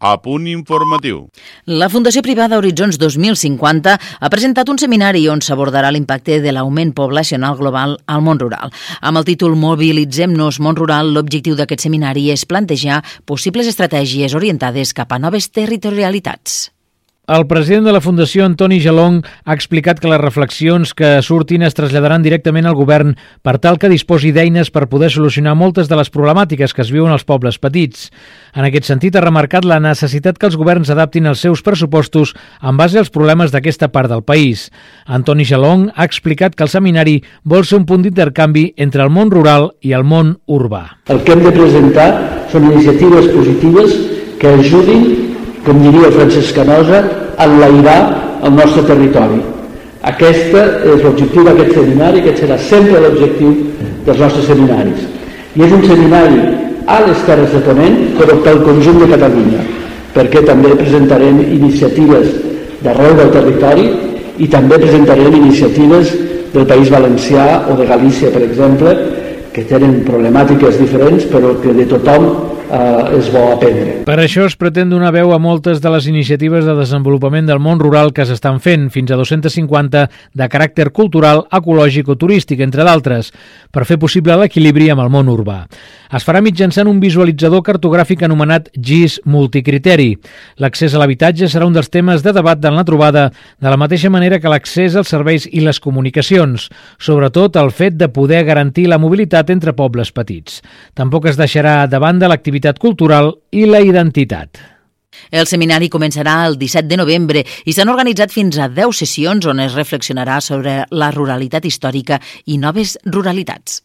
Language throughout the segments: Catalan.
a punt informatiu. La Fundació Privada Horitzons 2050 ha presentat un seminari on s'abordarà l'impacte de l'augment poblacional global al món rural. Amb el títol Mobilitzem-nos món rural, l'objectiu d'aquest seminari és plantejar possibles estratègies orientades cap a noves territorialitats. El president de la Fundació, Antoni Gelong, ha explicat que les reflexions que surtin es traslladaran directament al govern per tal que disposi d'eines per poder solucionar moltes de les problemàtiques que es viuen als pobles petits. En aquest sentit, ha remarcat la necessitat que els governs adaptin els seus pressupostos en base als problemes d'aquesta part del país. Antoni Gelong ha explicat que el seminari vol ser un punt d'intercanvi entre el món rural i el món urbà. El que hem de presentar són iniciatives positives que ajudin com diria Francesc Canosa, enlairar el nostre territori. Aquest és l'objectiu d'aquest seminari, aquest serà sempre l'objectiu dels nostres seminaris. I és un seminari a les Terres de Ponent, però pel conjunt de Catalunya, perquè també presentarem iniciatives d'arreu del territori i també presentarem iniciatives del País Valencià o de Galícia, per exemple, que tenen problemàtiques diferents, però que de tothom eh, és bo aprendre. Per això es pretén donar veu a moltes de les iniciatives de desenvolupament del món rural que s'estan fent, fins a 250 de caràcter cultural, ecològic o turístic, entre d'altres, per fer possible l'equilibri amb el món urbà. Es farà mitjançant un visualitzador cartogràfic anomenat GIS multicriteri. L'accés a l'habitatge serà un dels temes de debat de la trobada, de la mateixa manera que l'accés als serveis i les comunicacions, sobretot el fet de poder garantir la mobilitat entre pobles petits. Tampoc es deixarà de banda l'activitat cultural i la identitat. El seminari començarà el 17 de novembre i s'han organitzat fins a 10 sessions on es reflexionarà sobre la ruralitat històrica i noves ruralitats.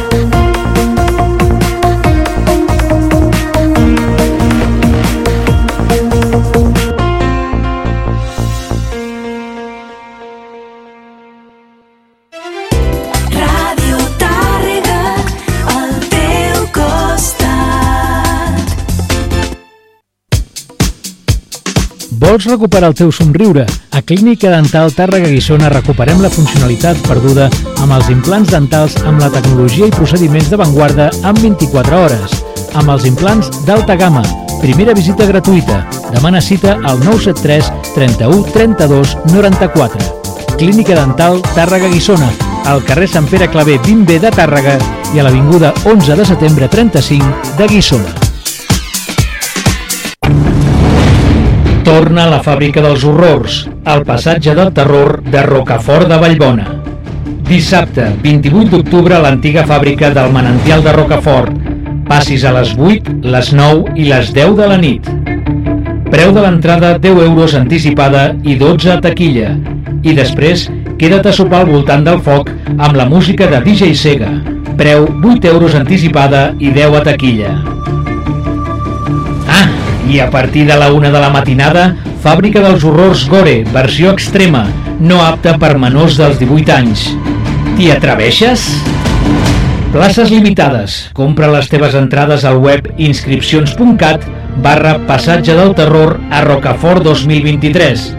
Vols recuperar el teu somriure? A Clínica Dental Tàrrega Guissona recuperem la funcionalitat perduda amb els implants dentals amb la tecnologia i procediments d'avantguarda en 24 hores. Amb els implants d'alta gamma. Primera visita gratuïta. Demana cita al 973 31 32 94. Clínica Dental Tàrrega Guissona, al carrer Sant Pere Clavé 20B de Tàrrega i a l'Avinguda 11 de setembre 35 de Guissona. Torna a la fàbrica dels horrors, al passatge del terror de Rocafort de Vallbona. Dissabte, 28 d'octubre, a l'antiga fàbrica del Manantial de Rocafort. Passis a les 8, les 9 i les 10 de la nit. Preu de l'entrada 10 euros anticipada i 12 a taquilla. I després, queda't a sopar al voltant del foc amb la música de DJ Sega. Preu 8 euros anticipada i 10 a taquilla. I a partir de la una de la matinada, Fàbrica dels Horrors Gore, versió extrema, no apta per menors dels 18 anys. T'hi atreveixes? Places limitades. Compra les teves entrades al web inscripcions.cat barra passatge del terror a Rocafort 2023.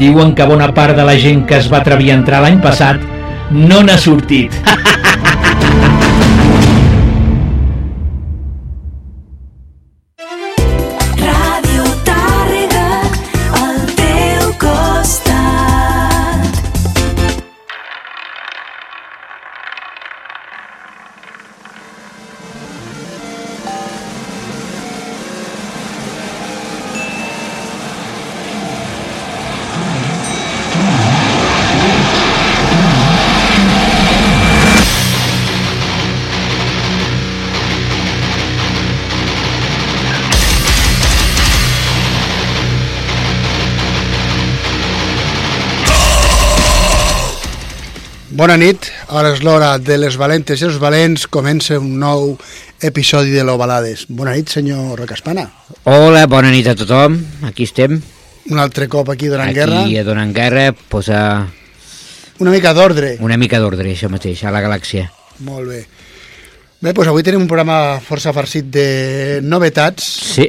Diuen que bona part de la gent que es va atrevir a entrar l'any passat no n'ha sortit. Bona nit, ara és l'hora de les valentes i els valents, comença un nou episodi de l'Ovalades. Bona nit, senyor Recaspana. Hola, bona nit a tothom, aquí estem. Un altre cop aquí donant aquí, guerra. Aquí donant guerra, pues, a... Una mica d'ordre. Una mica d'ordre, això mateix, a la galàxia. Molt bé. Bé, doncs avui tenim un programa força farcit de novetats. Sí.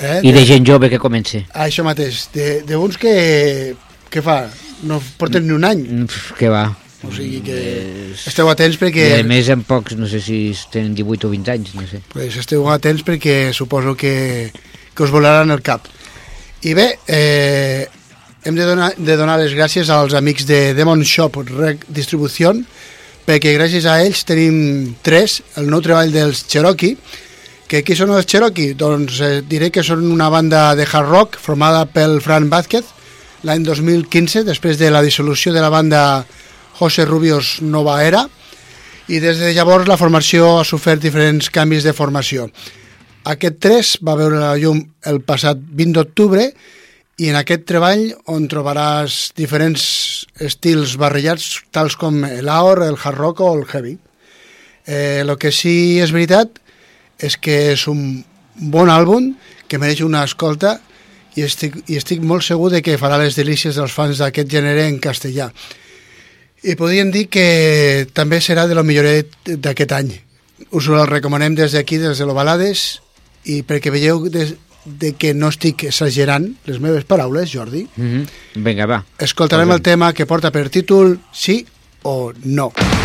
Eh? I de gent jove que comença. Això mateix, de- d'uns que, que fa, no porten ni un any, Que va. O sigui que esteu atents perquè... I a més en pocs, no sé si tenen 18 o 20 anys, no sé. pues esteu atents perquè suposo que, que us volaran el cap. I bé, eh, hem de donar, de donar les gràcies als amics de Demon Shop Rec Distribución perquè gràcies a ells tenim tres, el nou treball dels Cherokee, que qui són els Cherokee? Doncs eh, diré que són una banda de hard rock formada pel Fran Vázquez l'any 2015, després de la dissolució de la banda José Rubios Nova Era, i des de llavors la formació ha sofert diferents canvis de formació. Aquest 3 va veure la llum el passat 20 d'octubre i en aquest treball on trobaràs diferents estils barrejats tals com l'AOR, el hard rock o el heavy. Eh, el que sí és veritat és que és un bon àlbum que mereix una escolta i estic, i estic molt segur de que farà les delícies dels fans d'aquest gènere en castellà. I podríem dir que també serà de lo milloret d'aquest any. Us el recomanem des d'aquí, des de l'Ovalades, i perquè veieu de, de que no estic exagerant les meves paraules, Jordi, Mm -hmm. Vinga, va. escoltarem el tema que porta per títol Sí o No. See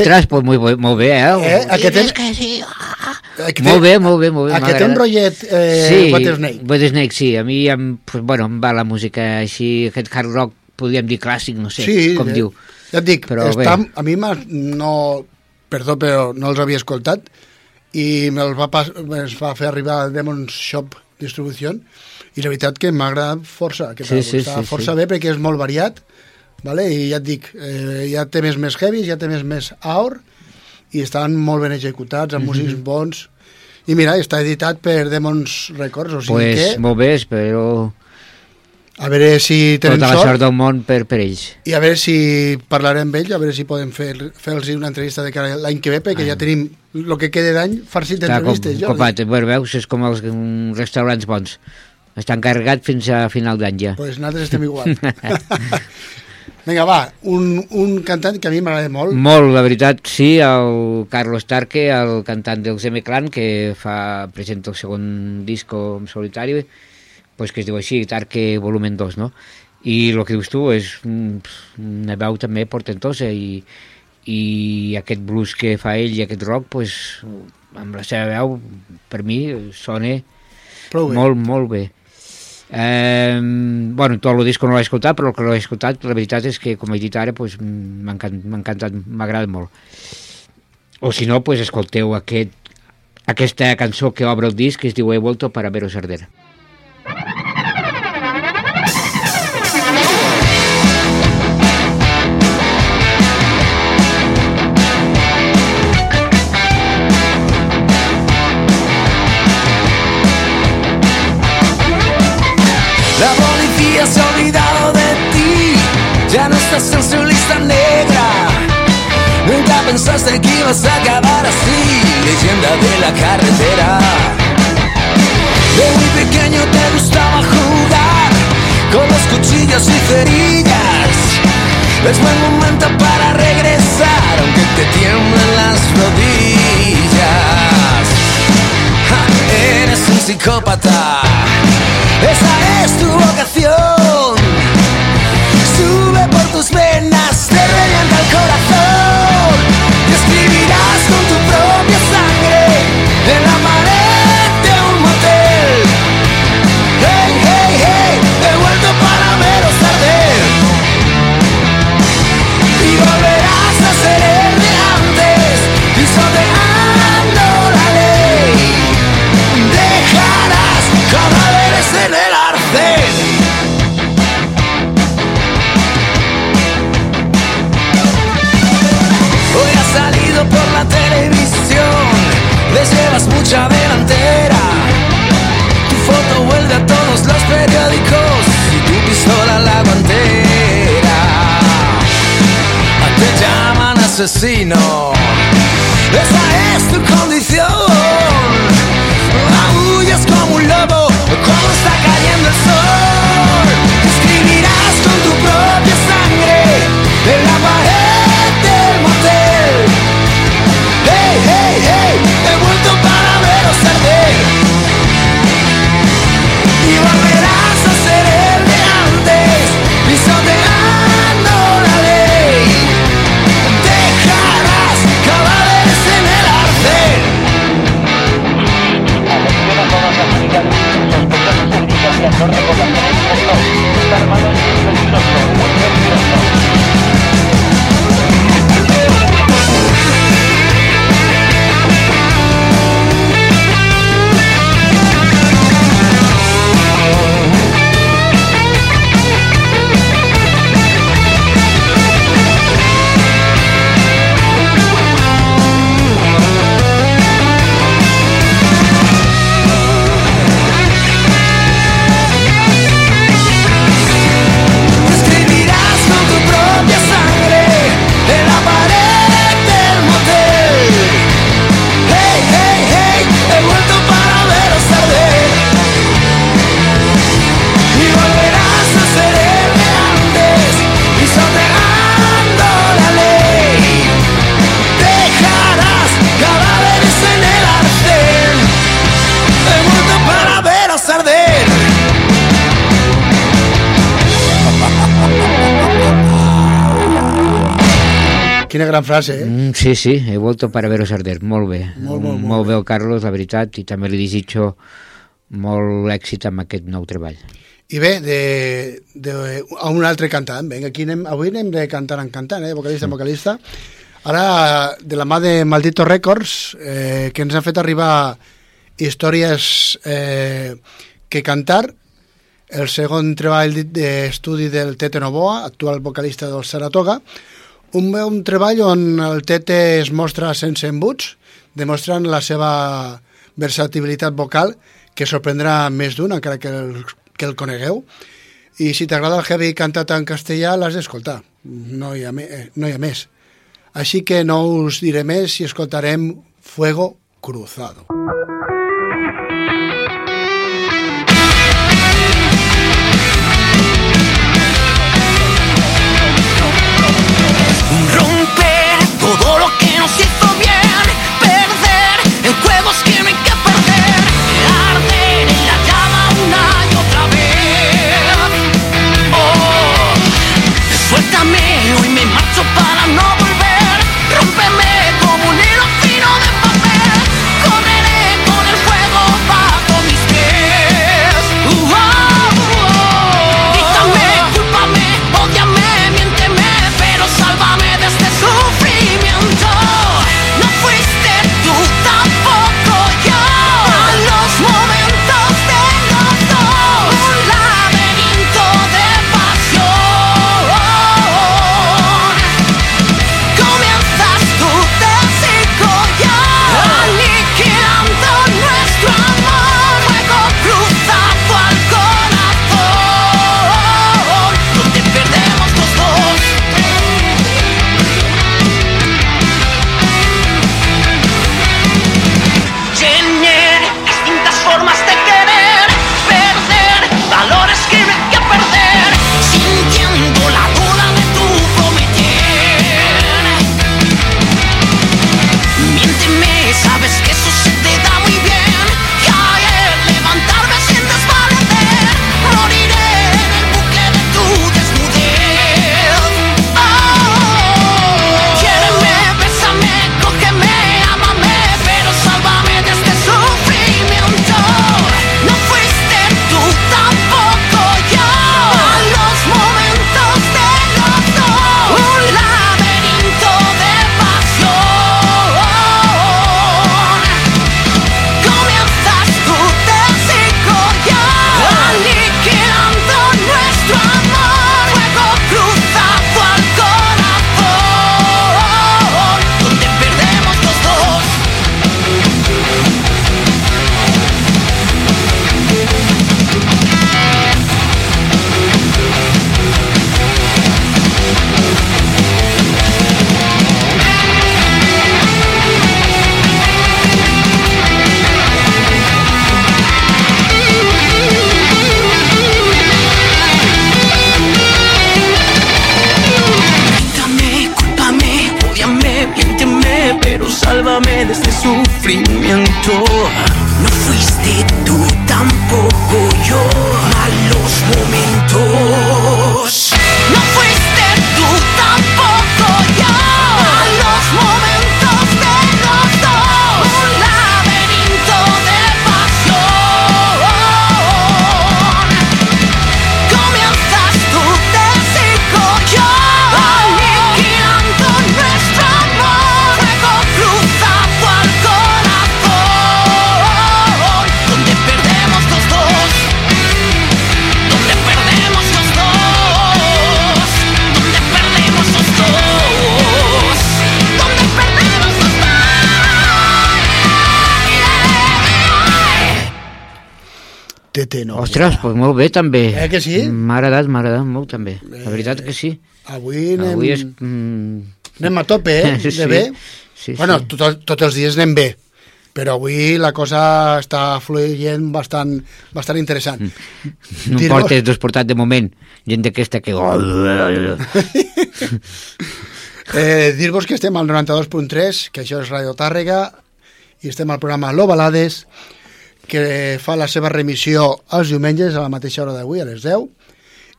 Ostres, pues molt, bé- molt bé, eh? Eh, aquest és que sí. Que té- Molt bé, molt bé, molt bé. Ah, que té un m'agrada. rotllet eh, sí, White Snake. White Snake, sí. A mi em, pues, bueno, em va la música així, aquest hard rock, podríem dir clàssic, no sé Sí, com eh, diu. Ja et dic, Però està, bé. a mi m'ha- no, perdó, però no els havia escoltat i me'ls va, pas, es va fer arribar a Demon's Shop Distribució i la veritat que m'ha agradat força, que Sí, sí, està sí, força sí. bé perquè és molt variat vale? i ja et dic, eh, hi ha temes més heavy, hi ha temes més aur i estan molt ben executats, amb Mhm. músics bons i mira, està editat per Demons Records, o sigui pues, que molt bé, espero a veure si tenen tota la sort sort del món per, per ells. i a veure si parlarem amb ells, a veure si podem fer- fer-los una entrevista de cara l'any que ve, perquè ja tenim el que queda d'any farcit d'entrevistes. com, Jordi. com, veus, és com els mm, restaurants bons. Estan carregats fins a final d'any ja. pues nosaltres estem igual. Vinga, va, un, un cantant que a mi m'agrada molt. Molt, la veritat, sí, el Carlos Tarque, el cantant dels M-Clan, que fa, presenta el segon disco en solitari, pues que es diu així, Tarque volumen 2, no? I el que dius tu és mm, una veu també portentosa i, i aquest blues que fa ell i aquest rock, pues, amb la seva veu, per mi, sona Prou bé. molt, molt bé. Eh, bueno, tot el disco no l'he escoltat, però el que l'he escoltat, la veritat és que, com he dit ara, pues, m'ha encan- m'ha encantat, m'agrada molt. O si no, pues, escolteu aquest, aquesta cançó que obre el disc, que es diu He vuelto para veros arder. La estás en su lista negra. Nunca pensaste que ibas a acabar así, leyenda de la carretera. De muy pequeño te gustaba jugar con los cuchillos y cerillas. Es buen momento para regresar, aunque te tiemblen las rodillas. Eres un psicópata. Esa es tu vocación. Sube por tus venas, te revienta el corazón. Asesino, esa es tu condición. Gran frase, eh? Mm, sí, sí, he vuelto para veros arder, molt bé. Molt, molt, molt molt bé. bé el Carlos, la veritat, i també li desitjo molt èxit amb aquest nou treball. I bé, de, de, a un altre cantant. Vinga, aquí anem, avui anem de cantant en cantant, eh? vocalista en vocalista. Ara, de la mà de Maldito Records, eh, que ens han fet arribar històries eh, que cantar, el segon treball d'estudi del Tete Novoa, actual vocalista del Saratoga, un, un treball on el Tete es mostra sense embuts, demostrant la seva versatilitat vocal, que sorprendrà més d'un, encara que el, que el conegueu. I si t'agrada el heavy cantat en castellà, l'has d'escoltar. No, hi ha eh, no hi ha més. Així que no us diré més si escoltarem Fuego Cruzado. Romper Doncs molt bé també. Eh que sí? M'ha agradat, m'ha agradat molt també. La veritat que sí. Avui anem, Avui és... Mm, anem a tope, eh? De Sí, bé. sí, bueno, sí. tot, tots els dies anem bé, però avui la cosa està fluint bastant, bastant interessant. no em portes desportat de moment. Gent d'aquesta que... Eh, Dir-vos que estem al 92.3, que això és Radio Tàrrega, i estem al programa Lo Balades, que fa la seva remissió els diumenges a la mateixa hora d'avui, a les 10,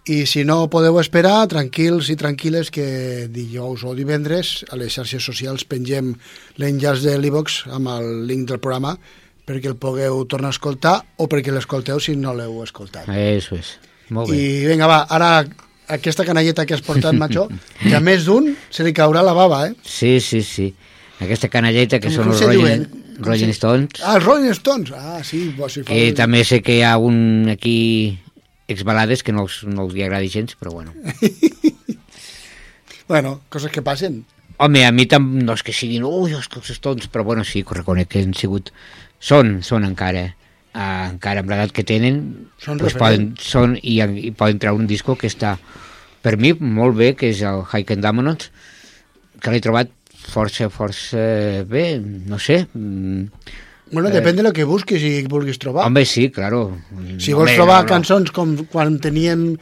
i si no podeu esperar, tranquils i tranquil·les que dijous o divendres a les xarxes socials pengem l'enllaç de l'e-box amb el link del programa perquè el pugueu tornar a escoltar o perquè l'escolteu si no l'heu escoltat. Eso és. Molt bé. I vinga, va, ara aquesta canalleta que has portat, macho, que a més d'un se li caurà la bava, eh? Sí, sí, sí. Aquesta canalleta que Com- són els diuen? Rolling Stones, Ah, els Rolling Stones. Ah, sí, bo, sí, fa que un- també sé que hi ha un aquí exbalades que no els, no els hi agradi gens, però bueno. Bueno, coses que passen. Home, a mi tam, no és que siguin, ui, els els Stones, però bueno, sí, que reconec que han sigut... Són, són encara, eh, encara amb l'edat que tenen, Són doncs poden, són i, i poden treure un disco que està, per mi, molt bé, que és el Hike and que l'he trobat força, força bé, no sé. mm, Bueno, depèn de lo que busquis i vulguis trobar. Home, sí, claro. si vols home, trobar no, no. cançons com quan teníem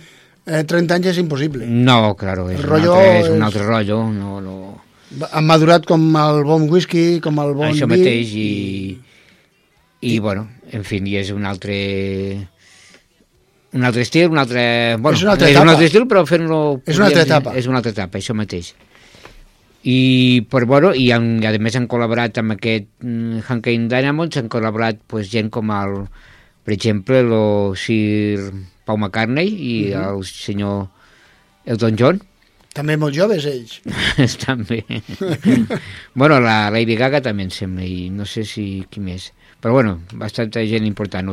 eh, 30 anys és impossible. No, claro, és, El un, altre, és un és- altre rotllo, no, no... Han madurat com el bon whisky, com el bon Això vi. mateix i, i, bueno, en fi, i és un altre un altre estil, un altre... Bueno, És una altra és etapa. un altre estil, però fent-lo... És una altra etapa. És una altra etapa, això mateix. I, per, bueno, i, han, i a més han col·laborat amb aquest mm, Hurricane Dynamos, han col·laborat pues, gent com el, per exemple, el Sir Paul McCartney i Mhm. el senyor Elton John, També molt joves, ells. estan bé. bueno, la Lady Gaga també em sembla, i no sé si qui més. Però bueno, bastanta gent important.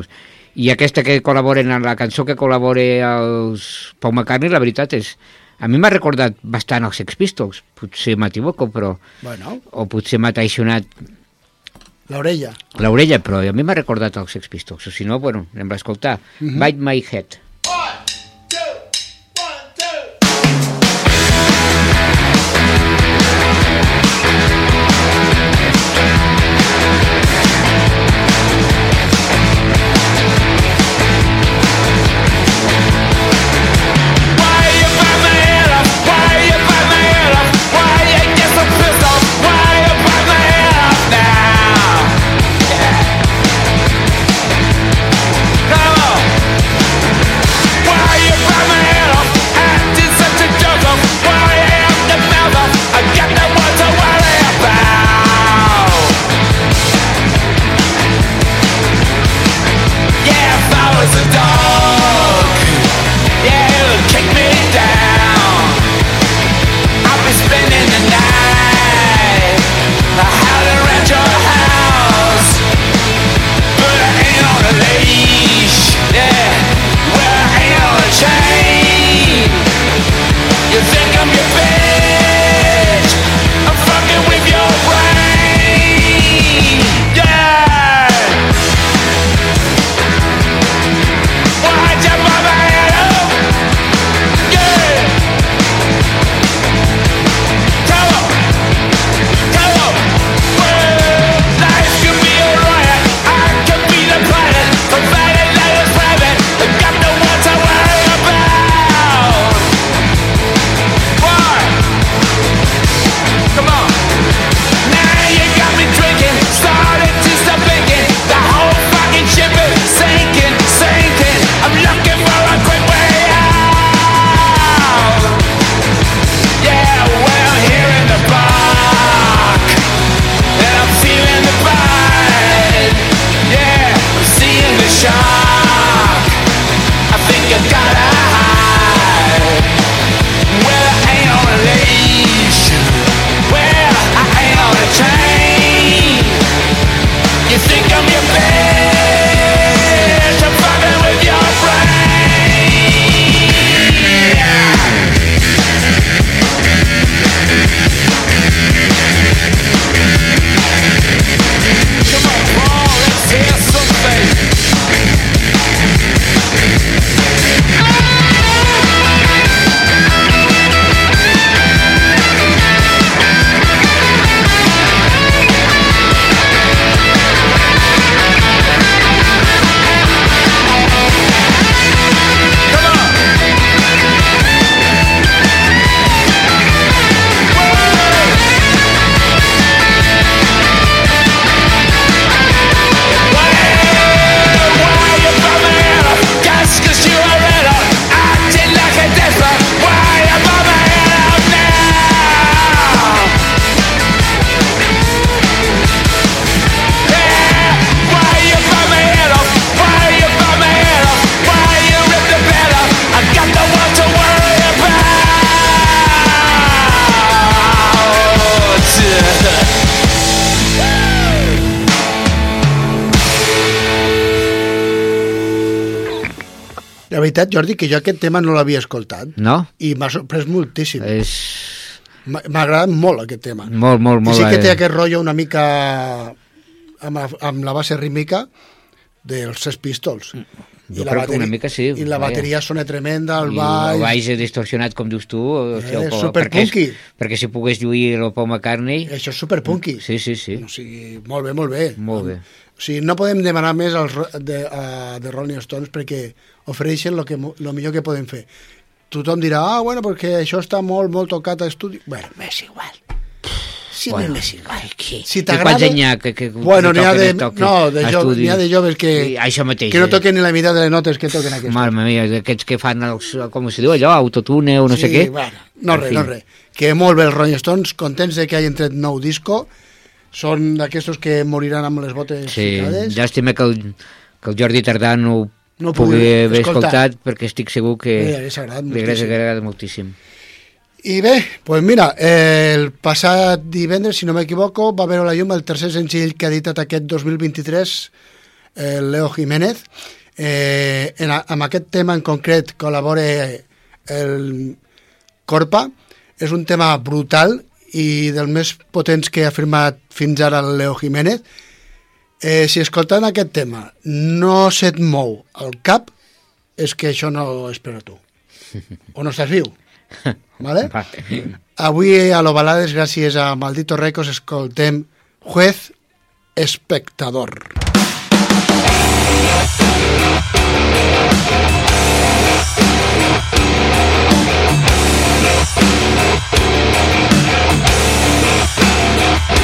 I aquesta que col·laboren en la cançó que col·labora els Paul McCartney, la veritat és... A mi m'ha recordat bastant els Sex Pistols, potser m'equivoco, però... Bueno, O potser m'ha traicionat l'orella. l'orella, però a mi m'ha recordat els Sex Pistols. O si no, bueno, anem a escoltar. Bite My Head. Veritat, Jordi, que jo aquest tema no l'havia escoltat No? i m'ha sorprès moltíssim. És M'ha agradat molt aquest tema. molt, molt, molt... sí que té eh, aquest rotllo una mica amb, la- amb la base rítmica dels Sex Pistols. Jo crec que una mica sí, I la vaja. bateria sona tremenda, el i baix... el baix és distorsionat, com dius tu, o sigui, Eh, el- superpunky. perquè, perquè si pogués lluir el Paul McCartney... Això és superpunky. Sí, sí, sí. O sigui, molt bé, molt bé. Molt bé. O sigui, no podem demanar més als de, a, de Rolling Stones perquè ofereixen el que, lo millor que poden fer. Tothom dirà, ah, bueno, perquè això està molt, molt tocat a estudi. Bueno, m'és igual. Sí, Bueno, m'és igual. Qui? Si Que t'agrada... hi que, que, Bueno, que n'hi ha de, no, de, jo, n'hi ha de joves que, I això mateix, que no eh? toquen ni la meitat de les notes que toquen aquestes. Mare meva, aquests que fan, els, com se diu allò, autotune o no sé què. Bueno, no En res, fi. no res. Que molt bé els Rolling Stones, contents de que hagin tret nou disco, són d'aquestos que moriran amb les botes Sí, ficades. llàstima que el, que el Jordi Tardà no ho No pugui haver escoltar. escoltat, perquè estic segur que Li hagués agradat li hagués moltíssim. agradat moltíssim. I bé, pues mira, eh, el passat divendres, si no m'equivoco, va veure la llum el tercer senzill que ha editat aquest 2023, el Leo Jiménez. Eh, en, a- amb aquest tema en concret col·labora el Corpa. És un tema brutal i dels més potents que ha firmat fins ara el Leo Jiménez, eh, si escoltant aquest tema no se't mou el cap, és que això no és per a tu. O no estàs viu. Vale? Avui a l'Ovalades, gràcies a Maldito Recos, escoltem Juez Espectador. Espectador.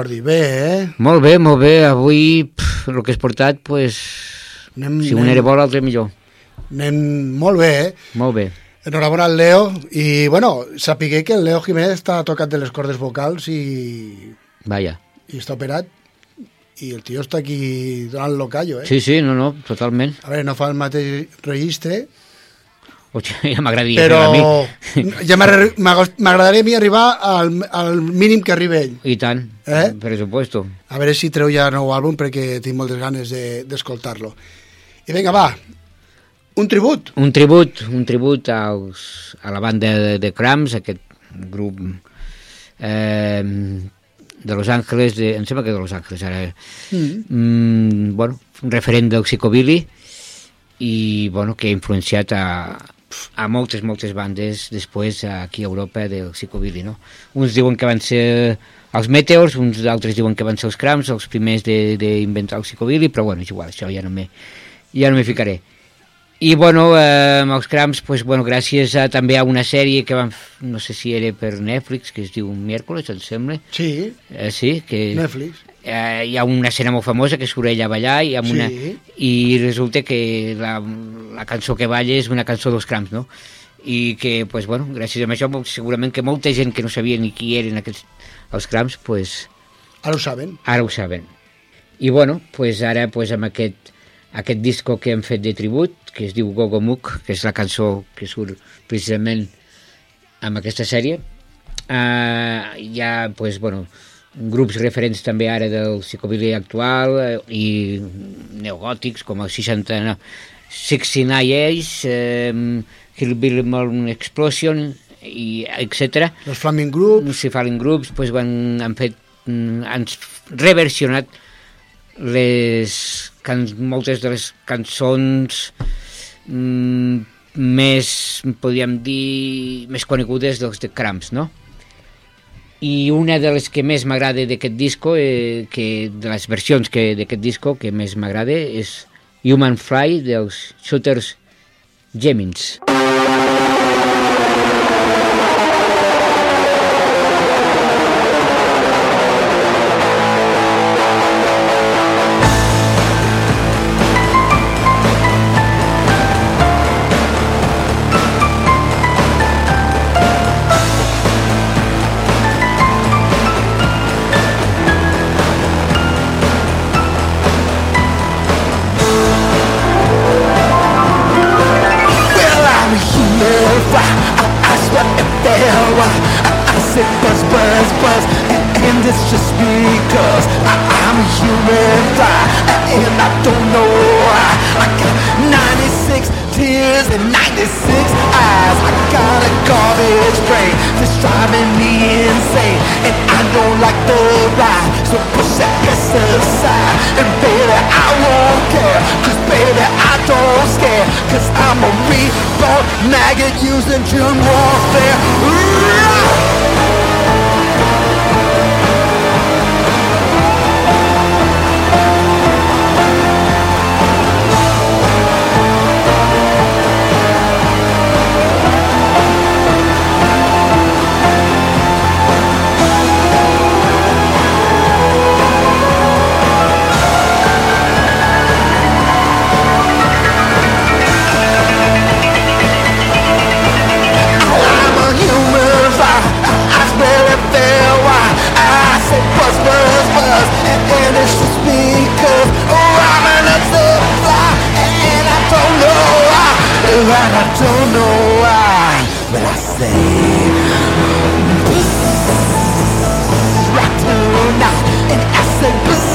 Jordi, bé, eh? Molt bé, molt bé. Avui pff, el que has portat, pues, Anem, si un era bo, l'altre millor. anem molt bé, eh? Molt bé. Enhorabona al Leo i, bueno, sapigué que el Leo Jiménez està tocat de les cordes vocals i, Vaja. i està operat i el tio està aquí donant lo callo, eh? Sí, sí, no, no, totalment. A veure, no fa el mateix registre, Hòstia, ja m'agradaria però fer a mi. ja m'agradaria a mi arribar al, al mínim que arriba ell. I tant, Eh? per supuesto. A veure si treu ja nou àlbum perquè tinc moltes ganes de- d'escoltar-lo. I vinga, va, un tribut. Un tribut, un tribut als, a la banda de, de Cramps, aquest grup eh, de Los Angeles, de, em sembla que de Los Angeles ara, Mm. mm, bueno, un referent del psicobilly i bueno, que ha influenciat a, a moltes, moltes bandes després aquí a Europa del psicobilly, no? Uns diuen que van ser els Meteors, uns altres diuen que van ser els Cramps, els primers de- d'inventar el psicobilly, però bueno, és igual, això ja no m'hi ja no ficaré. I bueno, eh, amb els Cramps, pues, bueno, gràcies a, també a una sèrie que van, no sé si era per Netflix, que es diu Miércoles, em sembla, Sí, eh, sí, que Netflix. Eh, hi ha una escena molt famosa que surt ella a ballar i, amb Sí. una, i resulta que la, la cançó que balla és una cançó dels Cramps, no? I que, pues, bueno, gràcies a això, segurament que molta gent que no sabia ni qui eren aquests, els Cramps, pues, Ara ho saben. ara ho saben. I bueno, pues ara pues, amb aquest, aquest disco que hem fet de tribut, que es diu Gogo Muk, que és la cançó que surt precisament amb aquesta sèrie, hi ha pues, bueno, grups referents també ara del psicobilly actual eh, i neogòtics com el 69, 69 Ace, eh, Hillbilly Morning Explosion, i etc Los Flaming Group, si Fallen Groups pues, van, han fet mm, han reversionat les can, moltes de les cançons mm, més, podríem dir, més conegudes dels de Cramps, no? I una de les que més m'agrada d'aquest disco, eh, que, de les versions que d'aquest disco que més m'agrada és Human Fly dels Shooters Gemins. Well, driving me insane And I don't like the ride. So push that piss aside And baby I won't care Cause baby I don't scare Cause I'm a reborn maggot using germ warfare. I'm and I don't know why, but I say rock tonight, and I say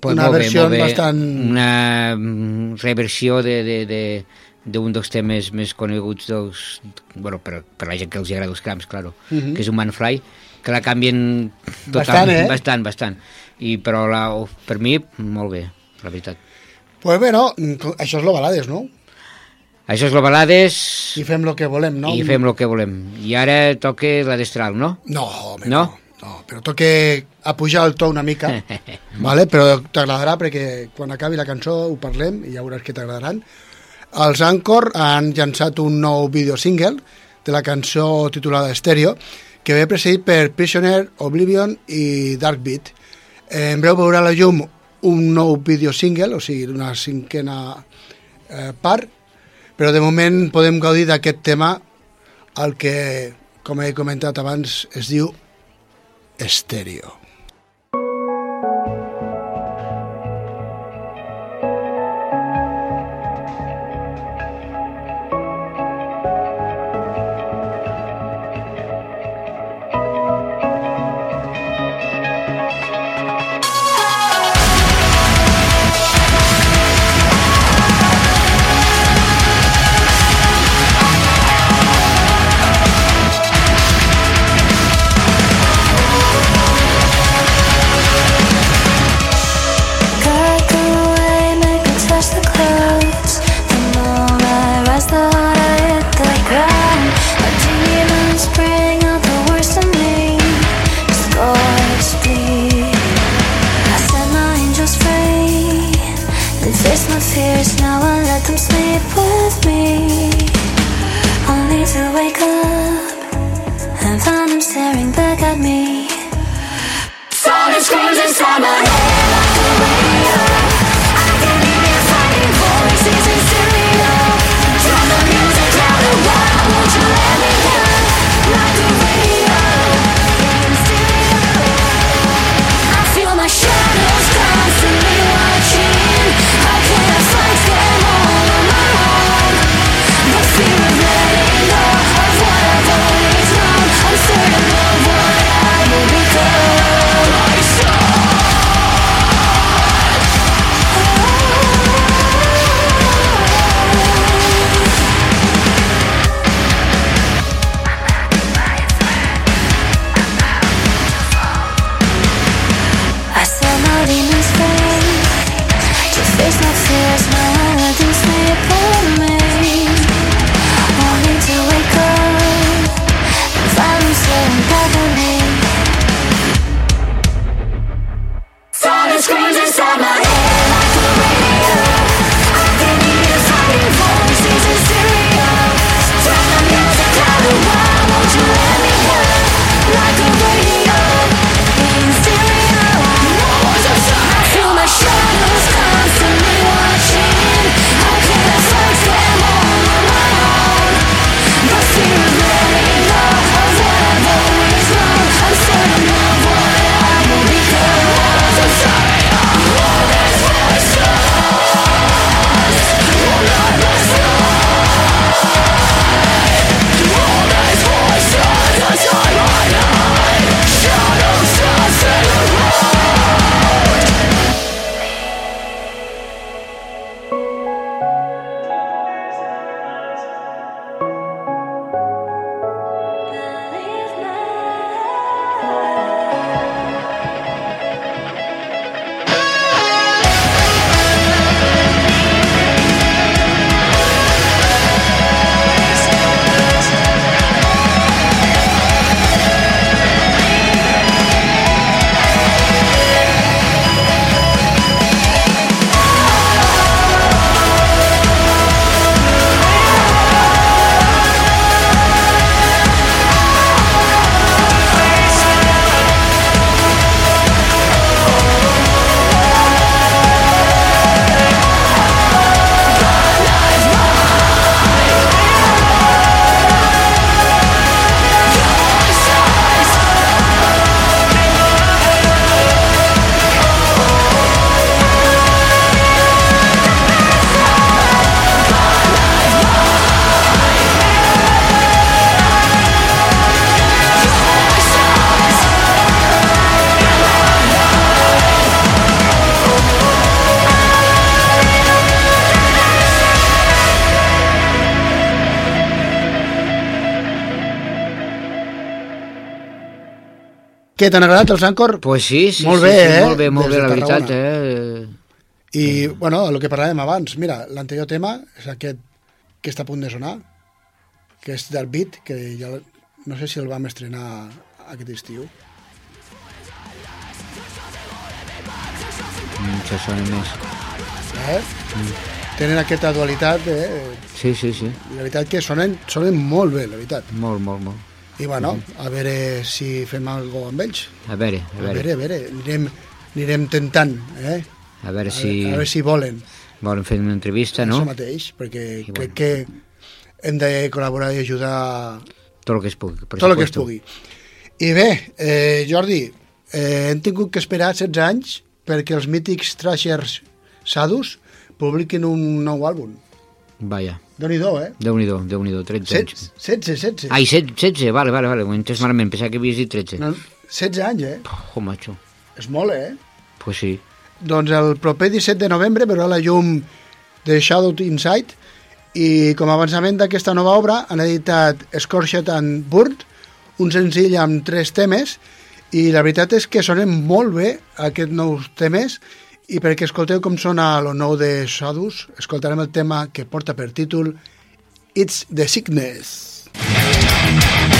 Pues una molt bé, versió molt bé. bastant... Una mm, reversió de, de, de, d'un dels temes més coneguts dels, bueno, per, per la gent que els agrada els crams, claro, Mhm. que és un Manfly, que la canvien total, Bastant, eh? bastant, bastant. I, però la, per mi, molt bé, la veritat. Pues bé, no, això és lo balades, no? Això és lo balades I fem lo que volem, no? i fem el que volem. I ara toca la destral, no? No, home, No? no. No. però toca a pujar el to una mica, vale? però t'agradarà perquè quan acabi la cançó ho parlem i ja veuràs que t'agradaran. Els Anchor han llançat un nou vídeo single de la cançó titulada Stereo, que ve precedit per Prisoner, Oblivion i Dark Beat. En breu veurà la llum un nou vídeo single, o sigui, una cinquena eh, part, però de moment podem gaudir d'aquest tema el que, com he comentat abans, es diu estéreo. Què, t'han agradat els Anchor? Pues sí, sí, Molt sí, bé, sí, eh? molt bé, molt Des bé, de la veritat, eh? I, bueno, el que parlàvem abans, mira, l'anterior tema és aquest que està a punt de sonar, que és del Beat, que ja no sé si el vam estrenar aquest estiu. Mm, sona més. Eh? Tenen aquesta dualitat, eh? Sí, sí, sí, La veritat que sonen, sonen molt bé, la veritat. molt, molt, molt. I bueno, a veure si fem alguna amb ells. A veure, a A veure, veure, a veure, anirem, anirem tentant, eh? a veure si a veure si volen. volen fer una entrevista, no? Això mateix, perquè I crec bueno. que hem de col·laborar i ajudar Tot el que es pugui. per tot el que es pugui. I bé, eh, Jordi, eh, hem tingut que esperar 16 anys perquè els mítics Thrashers Sadus publiquin un nou àlbum. Vaja, Déu-n'hi-do, eh? Déu-n'hi-do, Déu-n'hi-do, 13 anys. 16, 16. Ai, 16, 16, vale, vale, vale, ho he entès malament, pensava que havies dit 13. No, 16 anys, eh? Oh, macho, És molt, eh? pues sí. Doncs el proper 17 de novembre veurà la llum de Shadow Inside i com a avançament d'aquesta nova obra han editat Scorched and Burned, un senzill amb tres temes i la veritat és que sonen molt bé aquests nous temes i perquè escolteu com sona el nou de Shadows, escoltarem el tema que porta per títol It's the Sickness. It's the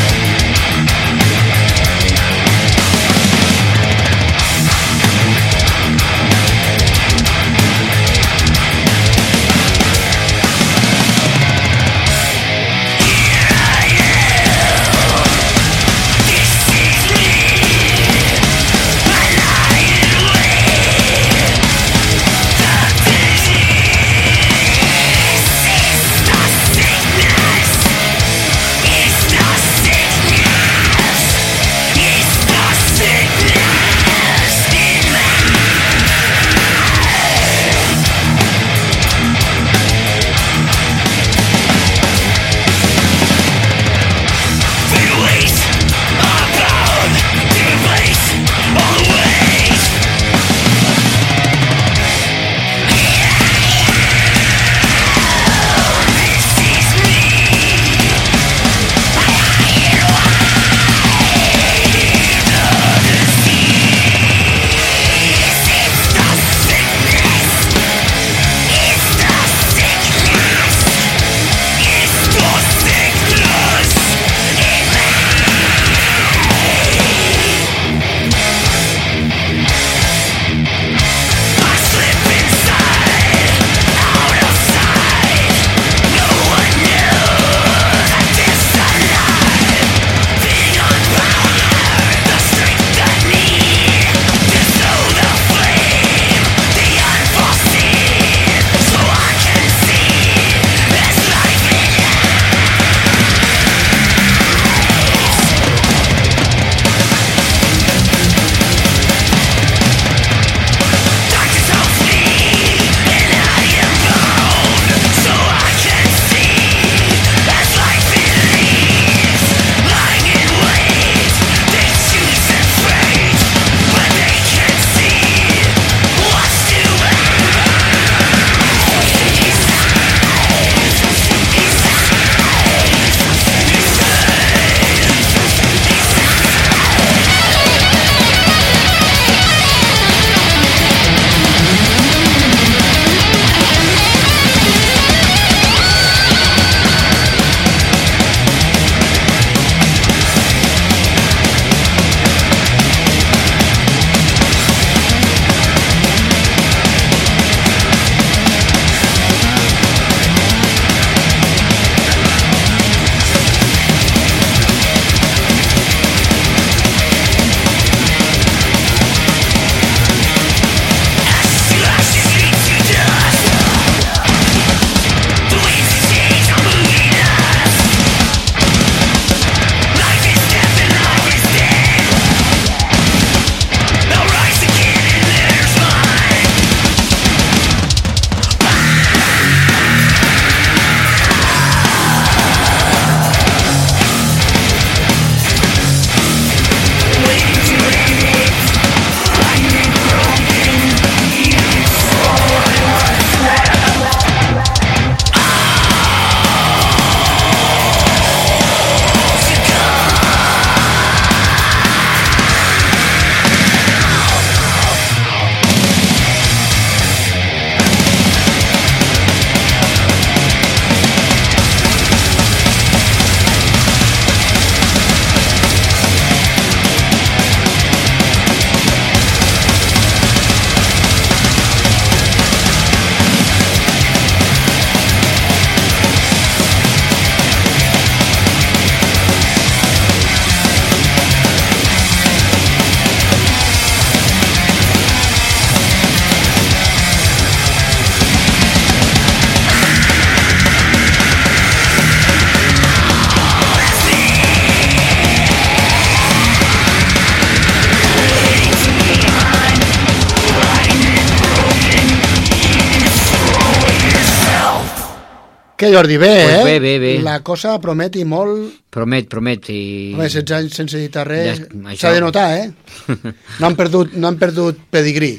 Jordi, bé, Pues eh? bé, bé, bé. La cosa promet i molt... Promet, promet. I... Home, 16 anys sense editar res, Ja, això- s'ha de notar, eh? No han perdut, no han perdut pedigrí.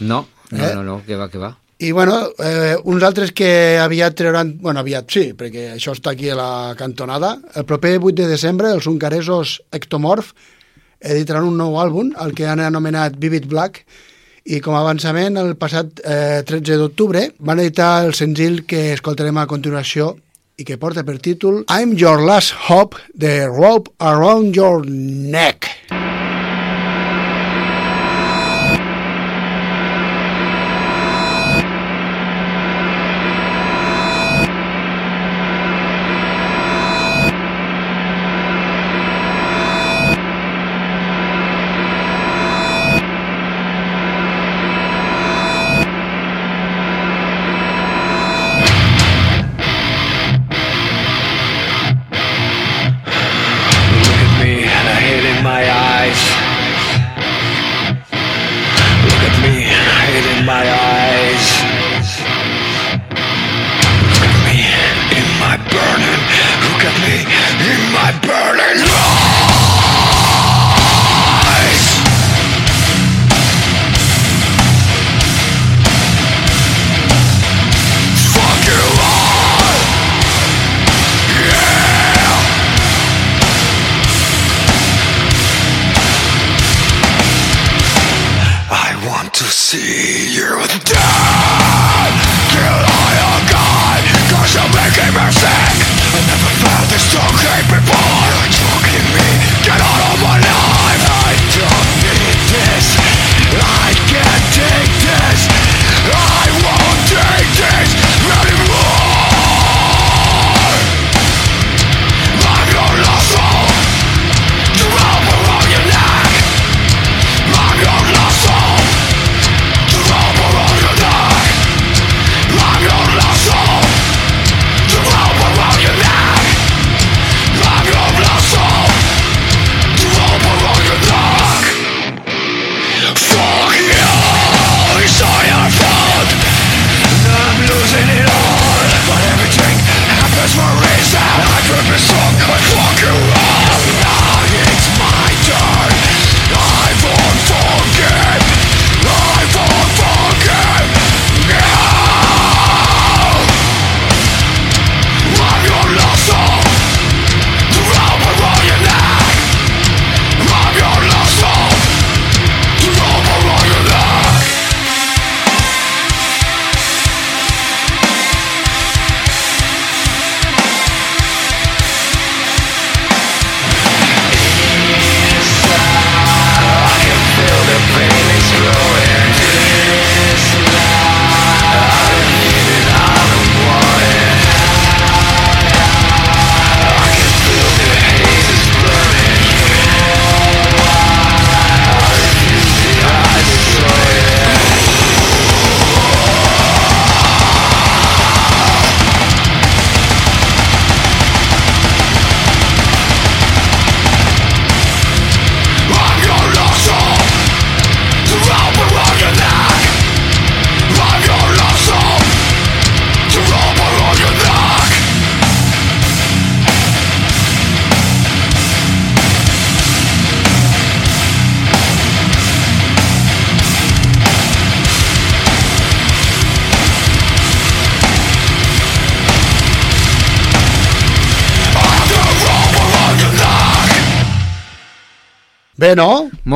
No, no, Eh? no, no, que va, que va. I, bueno, eh, uns altres que aviat trauran... Bueno, aviat sí, perquè això està aquí a la cantonada. El proper 8 de desembre, els ungaresos Ectomorph editaran un nou àlbum, el que han anomenat Vivid Black, i com a avançament, el passat eh, 13 d'octubre van editar el senzill que escoltarem a continuació i que porta per títol I'm Your Last Hope, The Rope Around Your Neck. Look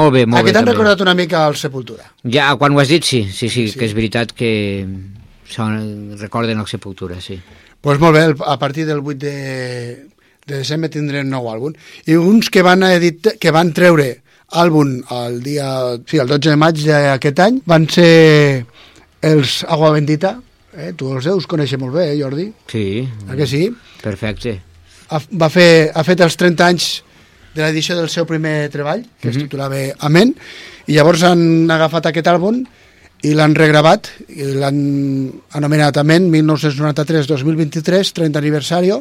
Molt bé, molt Aquí bé. t'han també. recordat una mica el Sepultura. Ja, quan ho has dit, sí, sí, sí, sí. que és veritat que són, recorden el Sepultura, sí. Doncs pues molt bé, a partir del 8 de, de desembre tindrem nou àlbum. I uns que van, edit, que van treure àlbum el dia, sí, el 12 de maig d'aquest any van ser els Agua Bendita. Eh? Tu els deus conèixer molt bé, eh, Jordi? Sí, A que sí? perfecte. Ha, va fer, ha fet els 30 anys de l'edició del seu primer treball, que es titulava Amén, i llavors han agafat aquest àlbum i l'han regravat, i l'han anomenat Amén 1993-2023, 30 aniversari,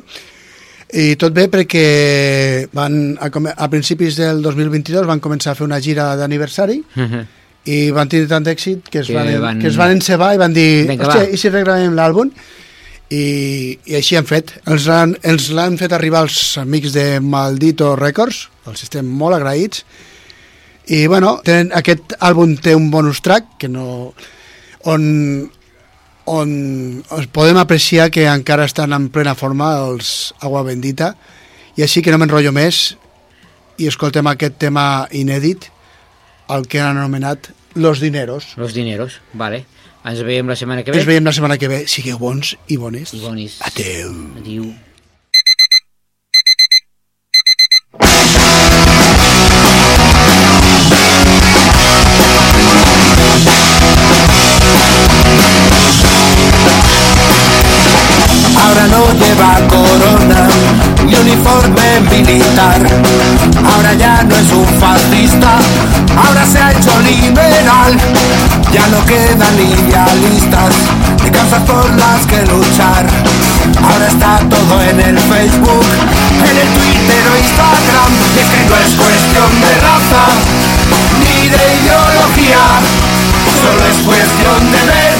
i tot bé perquè van, a, a principis del 2022 van començar a fer una gira d'aniversari i van tenir tant d'èxit que, es Que van, van- que es van encebar i van dir, Vinga, va." i si regravem l'àlbum? I, i així han fet. Ens l'han fet arribar els amics de Maldito Records, els estem molt agraïts, i bueno, tenen, aquest àlbum té un bonus track que no, on, on podem apreciar que encara estan en plena forma els Agua Bendita i així que no m'enrotllo més i escoltem aquest tema inèdit el que han anomenat Los Dineros. Los dineros, vale. Ens veiem la setmana que ve. Ens veiem la setmana que ve. Sigueu bons i bones. I bonis. Adeu. Adiu. Ahora no lleva corona ni uniforme militar. No es un fascista, ahora se ha hecho liberal. Ya no quedan idealistas ni causas por las que luchar. Ahora está todo en el Facebook, en el Twitter o Instagram. Y es que no es cuestión de raza ni de ideología. Solo es cuestión de ver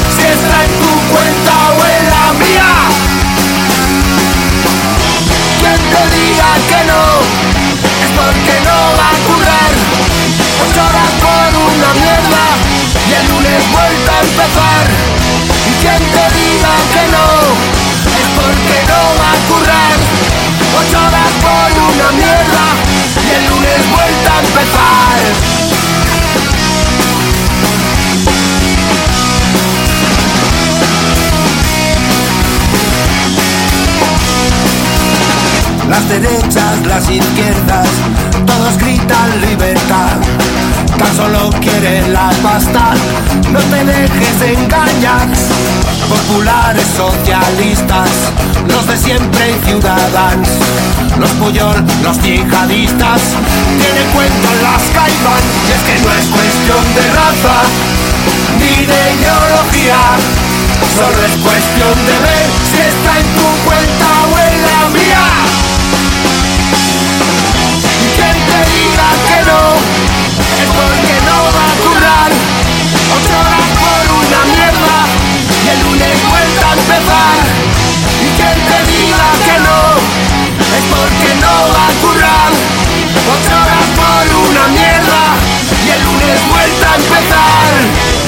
lunes vuelta a empezar. Y quien te diga que no es porque no va a currar. Ocho horas por una mierda y el lunes vuelta a empezar. Las derechas, las izquierdas, todos gritan libertad. Tan solo quieren la pasta, no te dejes engañar. Populares socialistas, los de siempre y ciudadanos, los Puyol, los yihadistas, tienen cuento en las caimán. Y es que no es cuestión de raza, ni de ideología, solo es cuestión de ver si está en tu cuenta o en la mía. Vuelta a empezar.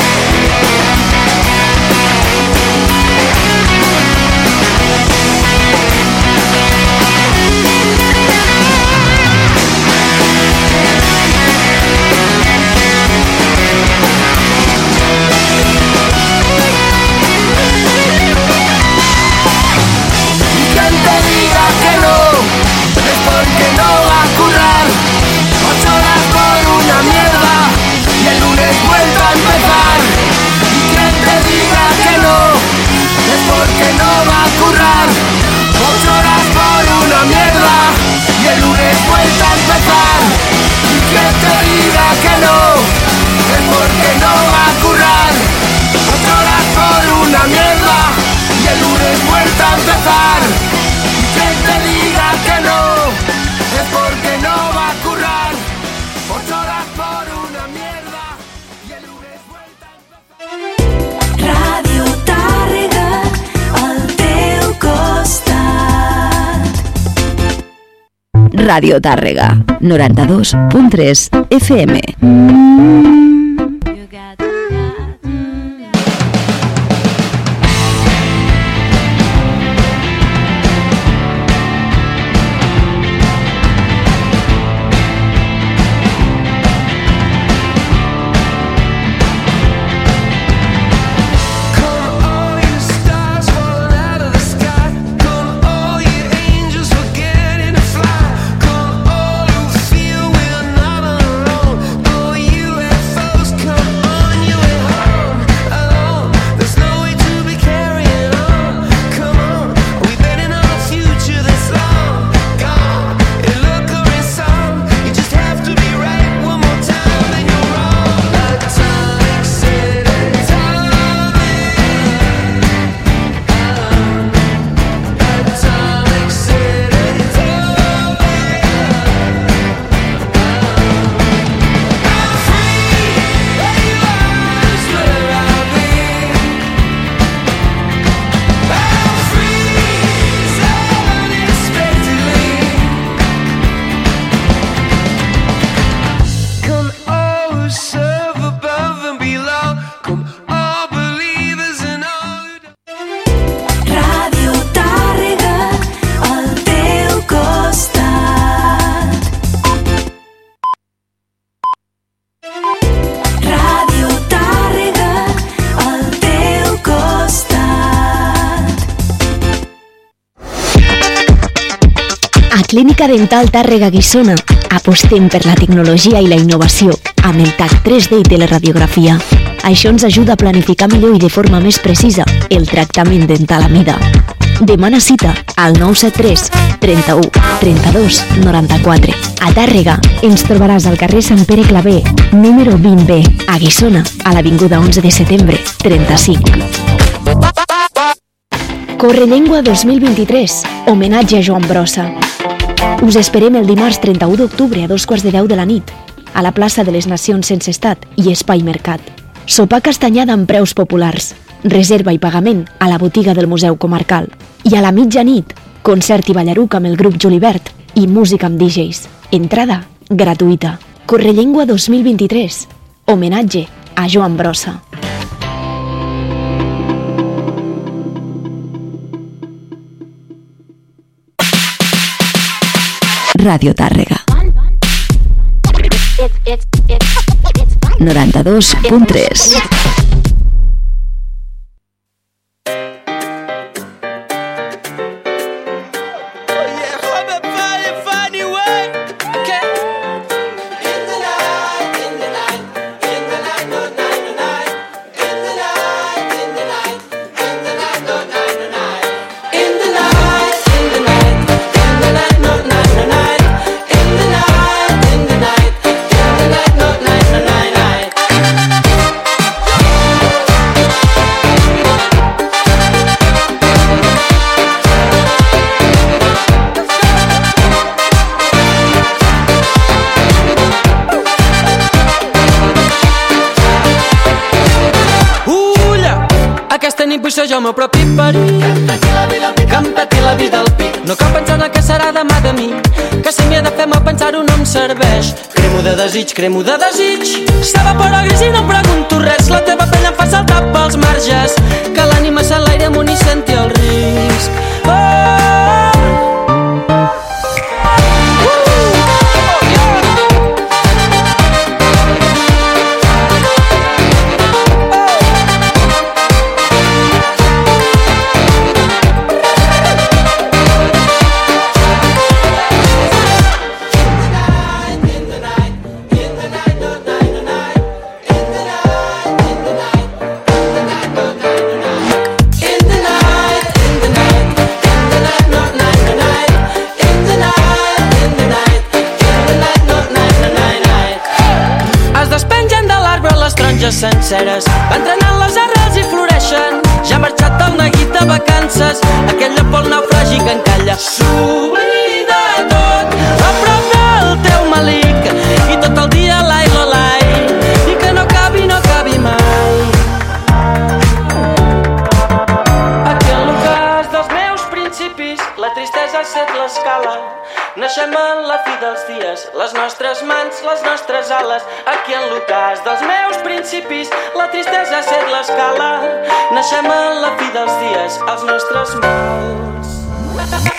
Ràdio Tàrrega, 92.3 FM. Dental Tàrrega Guissona apostem per la tecnologia i la innovació amb el TAC 3D i teleradiografia. Això ens ajuda a planificar millor i de forma més precisa el tractament dental a mida. Demana cita al 973 31 32 94. A Tàrrega ens trobaràs al carrer Sant Pere Clavé, número 20B, a Guissona, a l'Avinguda 11 de setembre, 35. Correllengua 2023, homenatge a Joan Brossa. Us esperem el dimarts 31 d'octubre a dos quarts de deu de la nit, a la plaça de les Nacions Sense Estat i Espai Mercat. Sopar castanyada amb preus populars, reserva i pagament a la botiga del Museu Comarcal. I a la mitjanit, concert i ballaruc amb el grup Julibert i música amb DJs. Entrada gratuïta. Correllengua 2023, homenatge a Joan Brossa. Radio Tàrrega. 92.3 de desig, cremo de desig. S'evapora gris i no em pregunto res. La teva pell em fa saltar pels marges. Que l'ànima s'enlaire amunt i senti el risc. Vacances aquell lloc pel naufragi que encalla. S'oblida tot. A prop del teu malic. I tot el dia l'ai l'olai i que no acabi, no acabi mai. Aquí en l'ocàs dels meus principis. La tristesa ha set l'escala. Naixem en la fi dels dies, les nostres mans, les nostres ales. Aquí en l'ocàs dels meus principis, la tristesa ha set l'escala. Naixem en la fi dels dies, els nostres mals.